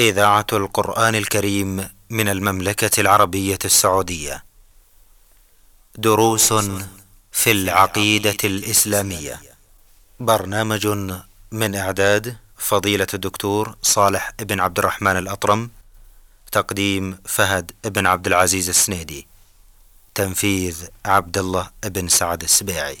إذاعة القرآن الكريم من المملكة العربية السعودية. دروس في العقيدة الإسلامية. برنامج من إعداد فضيلة الدكتور صالح بن عبد الرحمن الأطرم. تقديم فهد بن عبد العزيز السنيدي. تنفيذ عبد الله بن سعد السبيعي.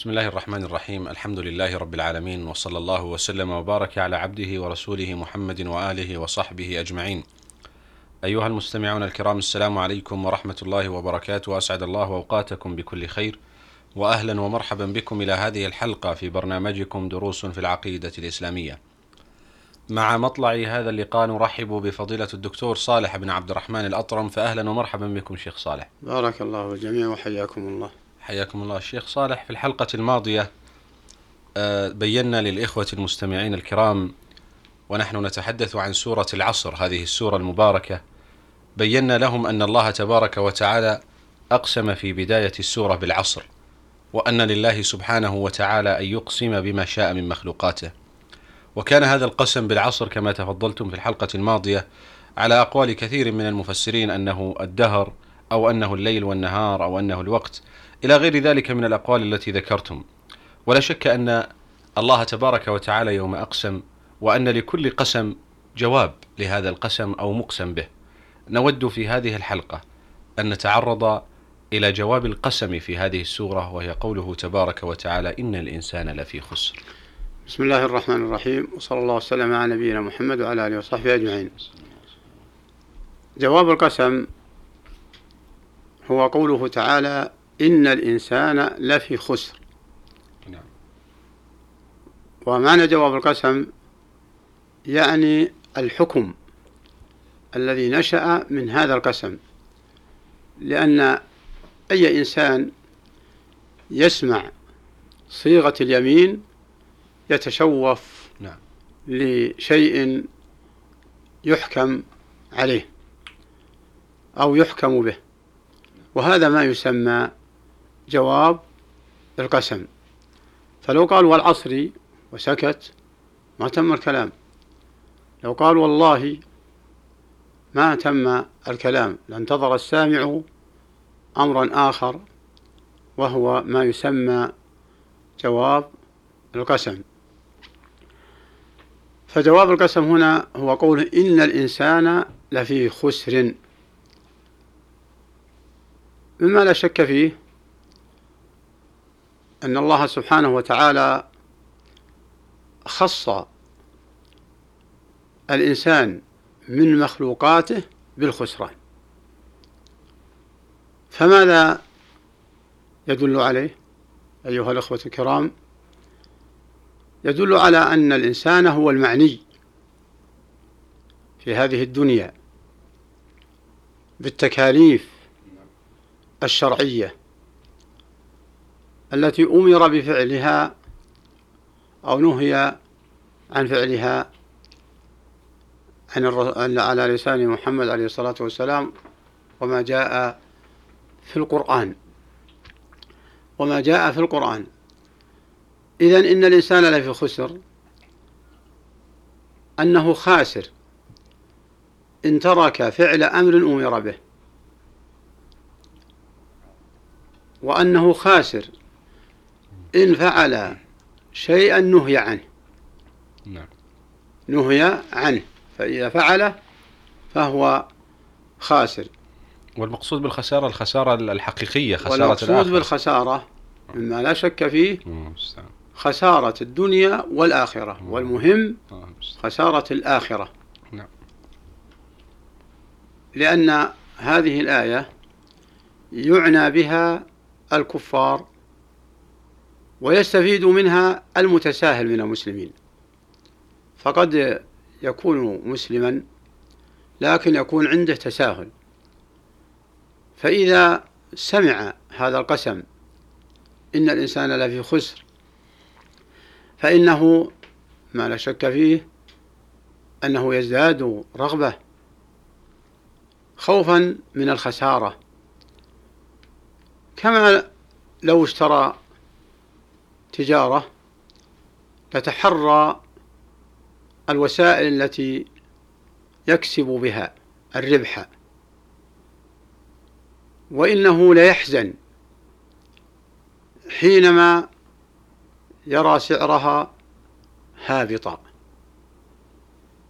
بسم الله الرحمن الرحيم الحمد لله رب العالمين وصلى الله وسلم وبارك على عبده ورسوله محمد وآله وصحبه أجمعين أيها المستمعون الكرام السلام عليكم ورحمة الله وبركاته أسعد الله أوقاتكم بكل خير وأهلا ومرحبا بكم إلى هذه الحلقة في برنامجكم دروس في العقيدة الإسلامية مع مطلع هذا اللقاء نرحب بفضيلة الدكتور صالح بن عبد الرحمن الأطرم فأهلا ومرحبا بكم شيخ صالح بارك الله بالجميع وحياكم الله حياكم الله. الشيخ صالح في الحلقة الماضية آه، بينا للإخوة المستمعين الكرام ونحن نتحدث عن سورة العصر هذه السورة المباركة. بينا لهم أن الله تبارك وتعالى أقسم في بداية السورة بالعصر وأن لله سبحانه وتعالى أن يقسم بما شاء من مخلوقاته. وكان هذا القسم بالعصر كما تفضلتم في الحلقة الماضية على أقوال كثير من المفسرين أنه الدهر أو أنه الليل والنهار أو أنه الوقت. إلى غير ذلك من الأقوال التي ذكرتم. ولا شك أن الله تبارك وتعالى يوم أقسم وأن لكل قسم جواب لهذا القسم أو مقسم به. نود في هذه الحلقة أن نتعرض إلى جواب القسم في هذه السورة وهي قوله تبارك وتعالى إن الإنسان لفي خسر. بسم الله الرحمن الرحيم وصلى الله وسلم على نبينا محمد وعلى آله وصحبه أجمعين. جواب القسم هو قوله تعالى إن الإنسان لفي خسر نعم. ومعنى جواب القسم يعني الحكم الذي نشأ من هذا القسم لأن أي إنسان يسمع صيغة اليمين يتشوف نعم. لشيء يحكم عليه أو يحكم به وهذا ما يسمى جواب القسم. فلو قال والعصر وسكت ما تم الكلام. لو قال والله ما تم الكلام. لانتظر السامع أمرا آخر وهو ما يسمى جواب القسم. فجواب القسم هنا هو قول إن الإنسان لفي خسر. مما لا شك فيه أن الله سبحانه وتعالى خص الإنسان من مخلوقاته بالخسران. فماذا يدل عليه أيها الأخوة الكرام؟ يدل على أن الإنسان هو المعني في هذه الدنيا بالتكاليف الشرعية التي أمر بفعلها أو نهي عن فعلها عن على لسان محمد عليه الصلاة والسلام وما جاء في القرآن. وما جاء في القرآن. إذا إن الإنسان لفي خسر. أنه خاسر. إن ترك فعل أمر أمر به. وأنه خاسر. إن فعل شيئا نهي عنه نعم. نهي عنه فإذا فعله فهو خاسر والمقصود بالخسارة الخسارة الحقيقية خسارة والمقصود الآخرة بالخسارة مما لا شك فيه المستعان. خسارة الدنيا والآخرة والمهم. خسارة الآخرة نعم. لأن هذه الآية يعنى بها الكفار ويستفيد منها المتساهل من المسلمين. فقد يكون مسلما لكن يكون عنده تساهل. فإذا سمع هذا القسم إن الإنسان لفي خسر فإنه ما لا شك فيه أنه يزداد رغبة خوفا من الخسارة. كما لو اشترى تجارة تتحرى الوسائل التي يكسب بها الربح. وإنه ليحزن حينما يرى سعرها هابطا.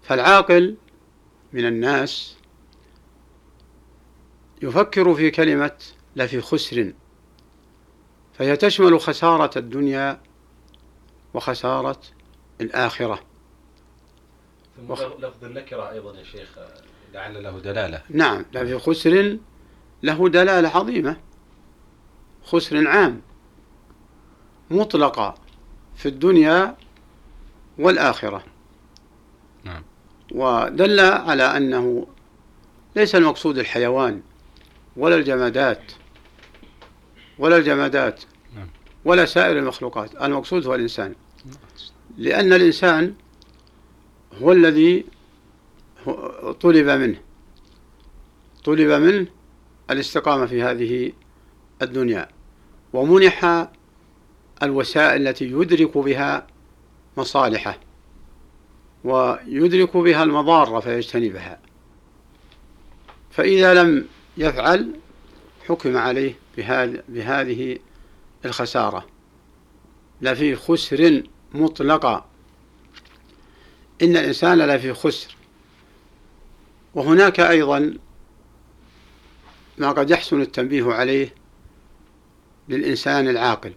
فالعاقل من الناس يفكر في كلمة لفي خسر. فهي تشمل خسارة الدنيا وخسارة الآخرة. ثم لفظ النكرة أيضا يا شيخ لعل له دلالة. نعم لفي خسر له دلالة عظيمة. خسر عام مطلقة في الدنيا والآخرة. نعم. ودل على أنه ليس المقصود الحيوان ولا الجمادات ولا الجمادات نعم. ولا سائر المخلوقات. المقصود هو الإنسان. لأن الإنسان هو الذي طلب منه. طلب منه الاستقامة في هذه الدنيا. ومنح الوسائل التي يدرك بها مصالحه ويدرك بها المضار فيجتنبها. فإذا لم يفعل حكم عليه بهذه الخسارة. لفي خسر مطلقة إن الإنسان لفي خسر. وهناك أيضا ما قد يحسن التنبيه عليه للإنسان العاقل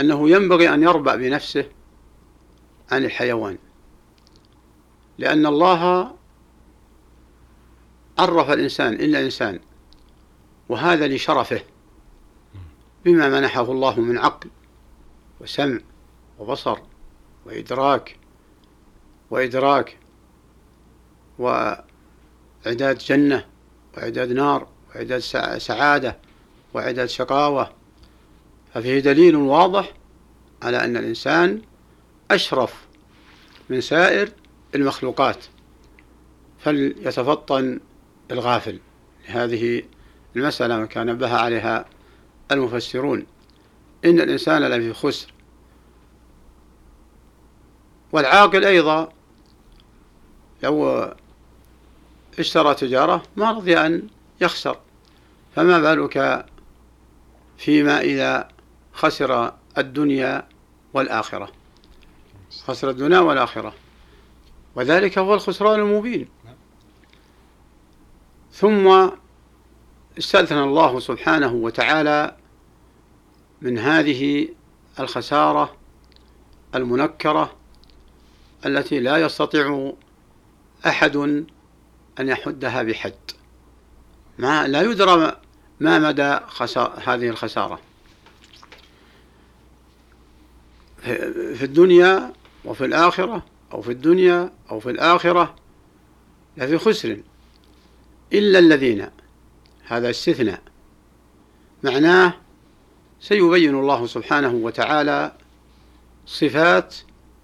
أنه ينبغي أن يربع بنفسه عن الحيوان لأن الله عرف الإنسان إلا الإنسان وهذا لشرفه بما منحه الله من عقل وسمع وبصر وإدراك وإدراك وإعداد جنة وإعداد نار وإعداد سعادة وإعداد شقاوة. ففيه دليل واضح على أن الإنسان أشرف من سائر المخلوقات فليتفطن الغافل لهذه المسألة كان نبه عليها المفسرون. إن الإنسان لفي خسر. والعاقل أيضا لو اشترى تجارة ما رضي أن يخسر. فما بالك فيما إذا خسر الدنيا والآخرة؟ خسر الدنيا والآخرة. وذلك هو الخسران المبين. ثم استأذن الله سبحانه وتعالى من هذه الخسارة المنكرة التي لا يستطيع أحد أن يحدها بحد. ما لا يدرى ما مدى هذه الخسارة. في الدنيا وفي الآخرة أو في الدنيا أو في الآخرة لفي خسر إلا الذين هذا استثناء. معناه سيبين الله سبحانه وتعالى صفات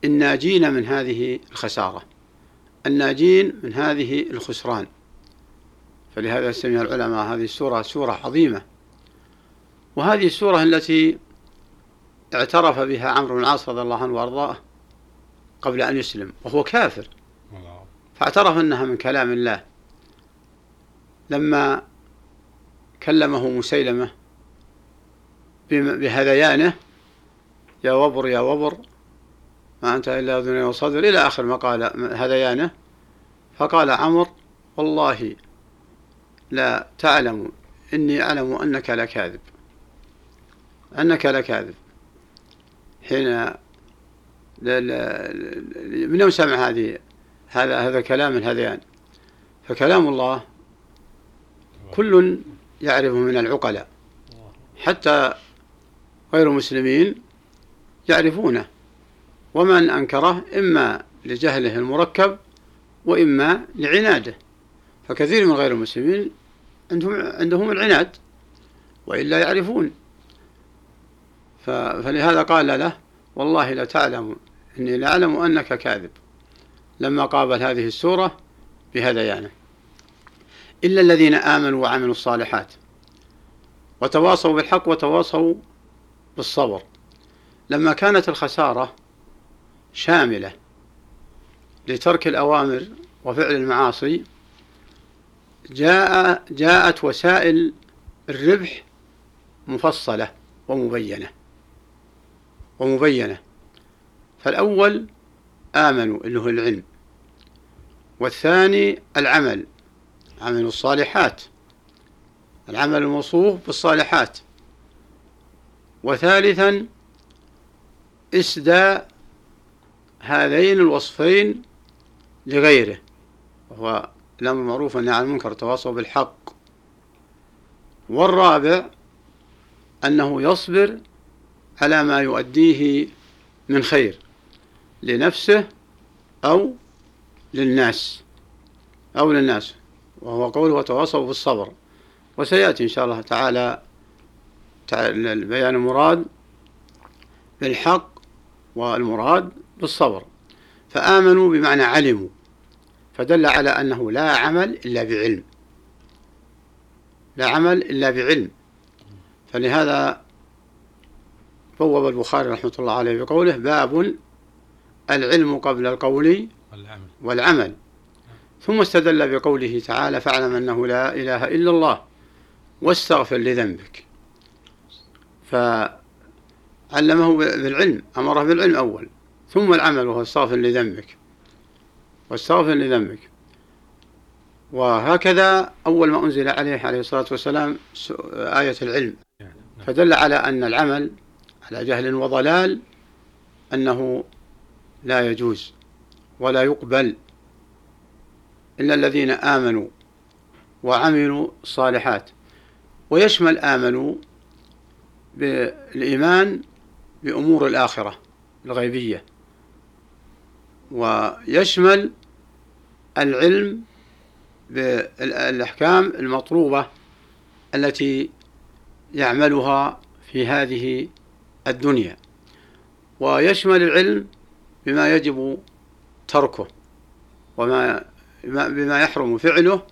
الناجين من هذه الخسارة الناجين من هذه الخسران. فلهذا سمي العلماء هذه السورة سورة عظيمة. وهذه السورة التي اعترف بها عمرو بن العاص رضي الله عنه وأرضاه قبل أن يسلم وهو كافر. فاعترف أنها من كلام الله. لما كلمه مسيلمة بهذيانه يا وبر يا وبر ما أنت إلا أذني وصدر إلى آخر ما قال هذيانه فقال عمر والله لا تعلم إني أعلم أنك لكاذب أنك لكاذب. حين من يوم سمع هذه هذا هذا كلام الهذيان؟ فكلام الله كل يعرفه من العقلاء. حتى غير المسلمين يعرفونه. ومن أنكره إما لجهله المركب وإما لعناده. فكثير من غير المسلمين عندهم عندهم العناد وإلا يعرفون. فلهذا قال له والله لتعلم إني لأعلم أنك كاذب. لما قابل هذه السورة بهذيانه إلا الذين آمنوا وعملوا الصالحات. وتواصوا بالحق وتواصوا بالصبر. لما كانت الخسارة شاملة لترك الأوامر وفعل المعاصي جاء جاءت وسائل الربح مفصلة ومبينة. ومبينة. فالأول آمنوا اللي هو العلم والثاني العمل. عمل الصالحات. العمل الموصوف بالصالحات. وثالثا إسداء هذين الوصفين لغيره وهو الأمر المعروف والنهي عن المنكر تواصوا بالحق. والرابع أنه يصبر على ما يؤديه من خير لنفسه أو للناس أو للناس. وهو قوله وتواصوا بالصبر وسيأتي إن شاء الله تعالى بيان المراد بالحق والمراد بالصبر. فآمنوا بمعنى علموا. فدل على أنه لا عمل إلا بعلم. لا عمل إلا بعلم. فلهذا بوب البخاري رحمة الله عليه بقوله باب العلم قبل القول والعمل, والعمل. ثم استدل بقوله تعالى فاعلم أنه لا إله إلا الله واستغفر لذنبك. فعلمه بالعلم أمره بالعلم أول. ثم العمل وهو استغفر لذنبك. واستغفر لذنبك. وهكذا أول ما أنزل عليه عليه الصلاة والسلام آية العلم. فدل على أن العمل على جهل وضلال أنه لا يجوز ولا يقبل إلا الذين آمنوا وعملوا الصالحات ويشمل آمنوا بالإيمان بأمور الآخرة الغيبية. ويشمل العلم بالأحكام المطلوبة التي يعملها في هذه الدنيا. ويشمل العلم بما يجب تركه وما بما يحرم فعله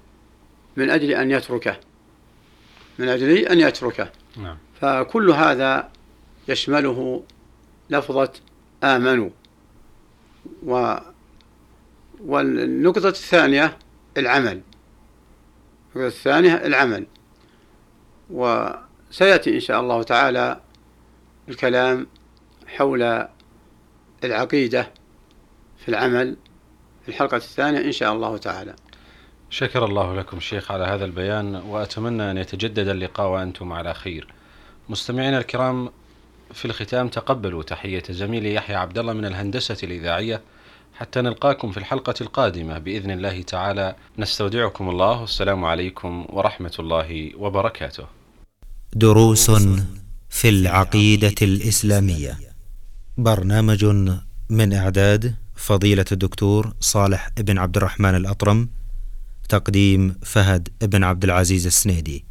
من أجل أن يتركه. من أجل أن يتركه. نعم. فكل هذا يشمله لفظة آمنوا. و والنقطة الثانية العمل. النقطة الثانية العمل. وسيأتي إن شاء الله تعالى الكلام حول العقيدة في العمل في الحلقة الثانية إن شاء الله تعالى شكر الله لكم شيخ على هذا البيان وأتمنى أن يتجدد اللقاء وأنتم على خير مستمعينا الكرام في الختام تقبلوا تحية زميلي يحيى عبد الله من الهندسة الإذاعية حتى نلقاكم في الحلقة القادمة بإذن الله تعالى نستودعكم الله والسلام عليكم ورحمة الله وبركاته. دروس في العقيدة الإسلامية. برنامج من إعداد فضيلة الدكتور صالح بن عبد الرحمن الأطرم. تقديم فهد بن عبد العزيز السنيدي.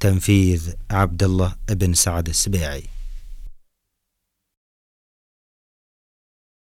تنفيذ عبد الله بن سعد السبيعي.